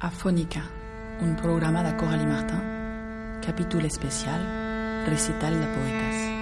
Afónica, un programa de Coralie Martin, capítol especial, recital de poetes.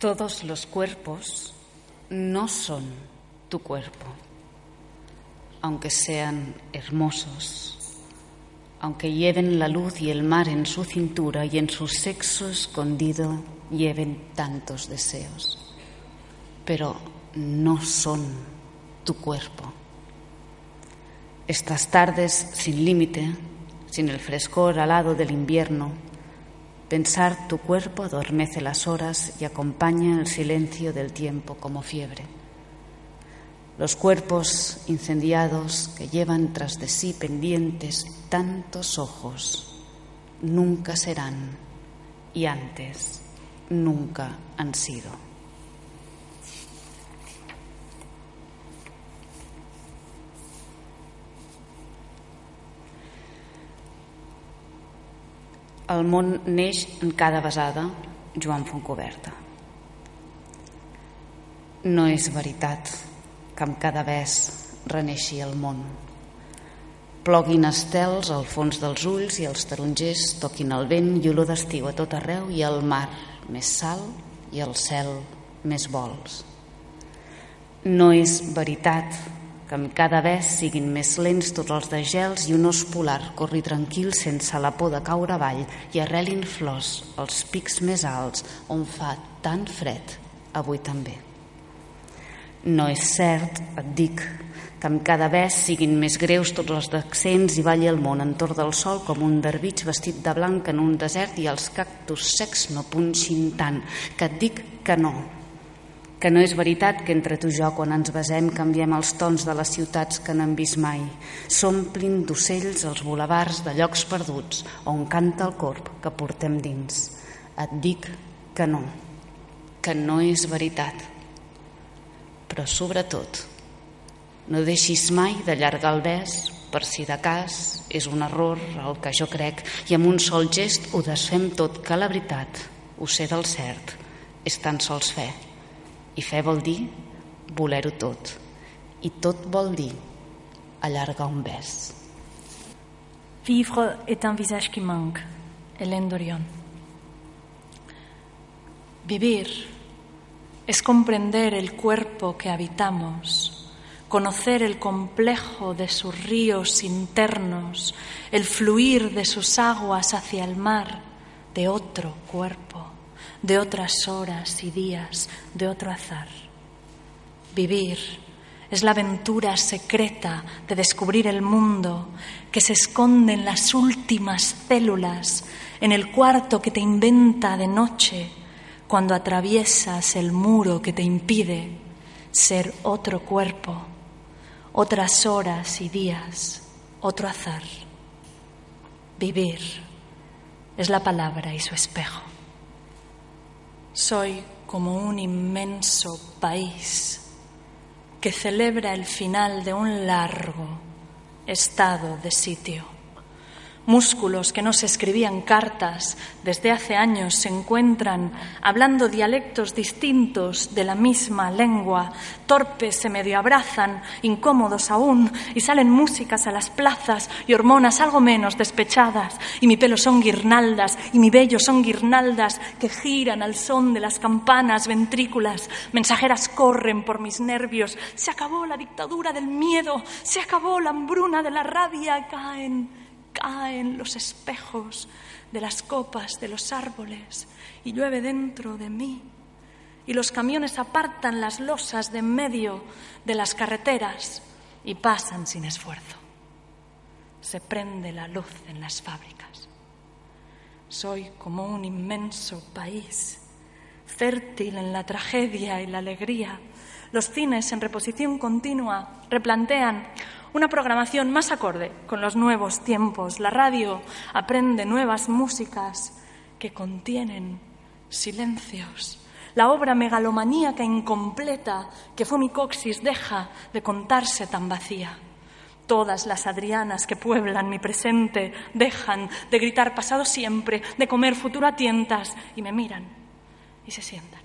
Todos los cuerpos no son tu cuerpo, aunque sean hermosos, aunque lleven la luz y el mar en su cintura y en su sexo escondido lleven tantos deseos, pero no son tu cuerpo. Estas tardes sin límite, sin el frescor alado del invierno, Pensar tu cuerpo adormece las horas y acompaña el silencio del tiempo como fiebre. Los cuerpos incendiados que llevan tras de sí pendientes tantos ojos nunca serán y antes nunca han sido. El món neix en cada besada, Joan Fontcoberta. No és veritat que amb cada bes reneixi el món. Ploguin estels al fons dels ulls i els tarongers toquin el vent i olor d'estiu a tot arreu i el mar més sal i el cel més vols. No és veritat que cada ves siguin més lents tots els de gels i un os polar corri tranquil sense la por de caure avall i arrelin flors als pics més alts on fa tan fred. Avui també. No és cert, et dic, que amb cada ves siguin més greus tots els accents i balli el món entorn del sol com un dervig vestit de blanc en un desert i els cactus secs no punxin tant, que et dic que no, que no és veritat que entre tu i jo, quan ens besem, canviem els tons de les ciutats que no hem vist mai. S'omplin d'ocells els bulevards de llocs perduts on canta el corp que portem dins. Et dic que no, que no és veritat. Però sobretot, no deixis mai d'allargar el bes per si de cas és un error el que jo crec i amb un sol gest ho desfem tot que la veritat, ho sé del cert, és tan sols fe. I fe vol dir voler-ho tot. I tot vol dir un. Vivre est un visage qui manque. Hélène Dorion. Vivir es comprender el cuerpo que habitamos, conocer el complejo de sus ríos internos, el fluir de sus aguas hacia el mar de otro cuerpo, de otras horas y días, de otro azar. Vivir es la aventura secreta de descubrir el mundo que se esconde en las últimas células, en el cuarto que te inventa de noche, cuando atraviesas el muro que te impide ser otro cuerpo, otras horas y días, otro azar. Vivir es la palabra y su espejo. Soy como un inmenso país que celebra el final de un largo estado de sitio músculos que no se escribían cartas desde hace años se encuentran hablando dialectos distintos de la misma lengua, torpes se medio abrazan, incómodos aún, y salen músicas a las plazas y hormonas algo menos despechadas, y mi pelo son guirnaldas y mi vello son guirnaldas que giran al son de las campanas ventrículas, mensajeras corren por mis nervios, se acabó la dictadura del miedo, se acabó la hambruna de la rabia, caen caen los espejos de las copas de los árboles y llueve dentro de mí. Y los camiones apartan las losas de en medio de las carreteras y pasan sin esfuerzo. Se prende la luz en las fábricas. Soy como un inmenso país, fértil en la tragedia y la alegría. Los cines en reposición continua replantean una programación más acorde con los nuevos tiempos. La radio aprende nuevas músicas que contienen silencios. La obra megalomaníaca incompleta que fue mi coxis deja de contarse tan vacía. Todas las Adrianas que pueblan mi presente dejan de gritar pasado siempre, de comer futuro a tientas y me miran y se sientan.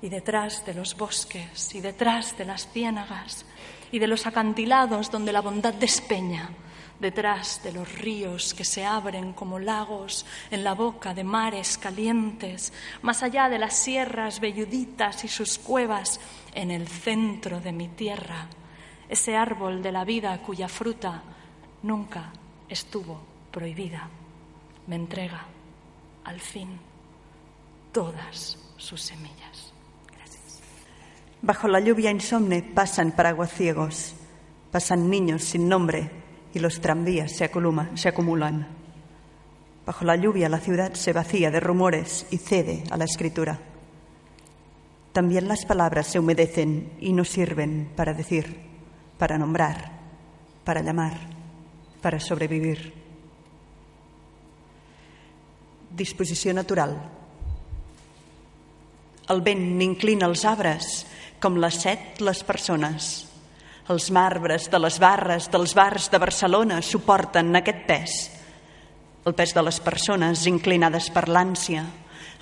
Y detrás de los bosques y detrás de las ciénagas y de los acantilados donde la bondad despeña, detrás de los ríos que se abren como lagos en la boca de mares calientes, más allá de las sierras velluditas y sus cuevas, en el centro de mi tierra, ese árbol de la vida cuya fruta nunca estuvo prohibida, me entrega al fin todas sus semillas. Bajo la lluvia insomne pasan paraguaciegos, pasan niños sin nombre y los tranvías se, se acumulan. Bajo la lluvia la ciudad se vacía de rumores y cede a la escritura. También las palabras se humedecen y no sirven para decir, para nombrar, para llamar, para sobrevivir. Disposició natural. El vent n'inclina els arbres com les set les persones. Els marbres de les barres dels bars de Barcelona suporten aquest pes. El pes de les persones inclinades per l'ànsia,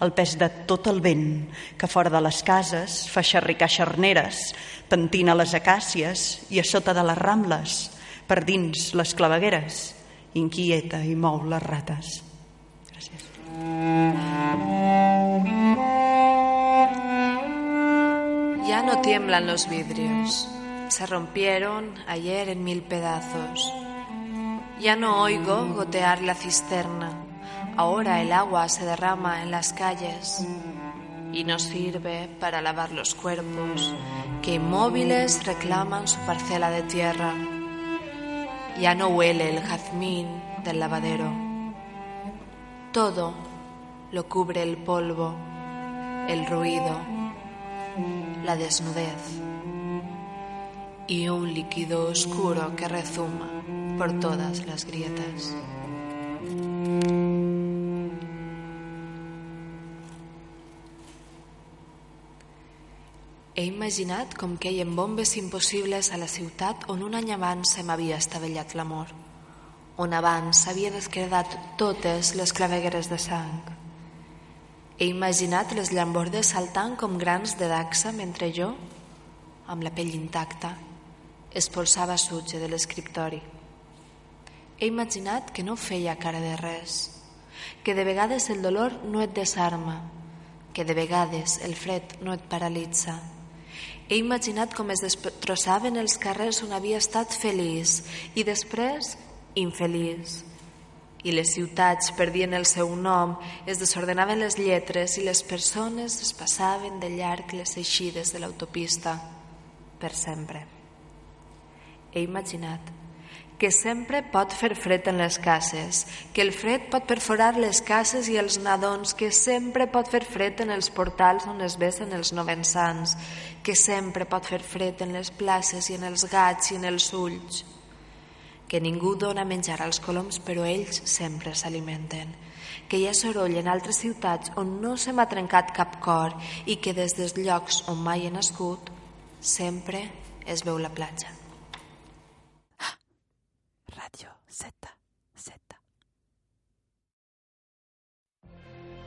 el pes de tot el vent que fora de les cases fa xerricar xarneres, pentina les acàcies i a sota de les rambles, per dins les clavegueres, inquieta i mou les rates. Gràcies. Ya no tiemblan los vidrios, se rompieron ayer en mil pedazos. Ya no oigo gotear la cisterna, ahora el agua se derrama en las calles y no sirve para lavar los cuerpos que inmóviles reclaman su parcela de tierra. Ya no huele el jazmín del lavadero. Todo lo cubre el polvo, el ruido la desnudez y un líquido oscuro que rezuma por todas las grietas. He imaginat com queien bombes impossibles a la ciutat on un any abans se m'havia estavellat l'amor, on abans s'havia descredat totes les clavegueres de sang, he imaginat les llambordes saltant com grans de daxa mentre jo, amb la pell intacta, espolsava sutge de l'escriptori. He imaginat que no feia cara de res, que de vegades el dolor no et desarma, que de vegades el fred no et paralitza. He imaginat com es destrossaven els carrers on havia estat feliç i després infeliç. I les ciutats perdien el seu nom, es desordenaven les lletres i les persones es passaven de llarg les eixides de l'autopista per sempre. He imaginat que sempre pot fer fred en les cases, que el fred pot perforar les cases i els nadons, que sempre pot fer fred en els portals on es besen els novensans, que sempre pot fer fred en les places i en els gats i en els ulls, que ningú dona menjar als coloms però ells sempre s'alimenten, que hi ha soroll en altres ciutats on no se m'ha trencat cap cor i que des dels llocs on mai he nascut sempre es veu la platja.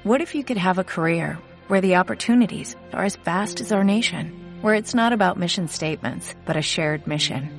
What if you could have a career where the opportunities are as vast as our nation, where it's not about mission statements, but a shared mission?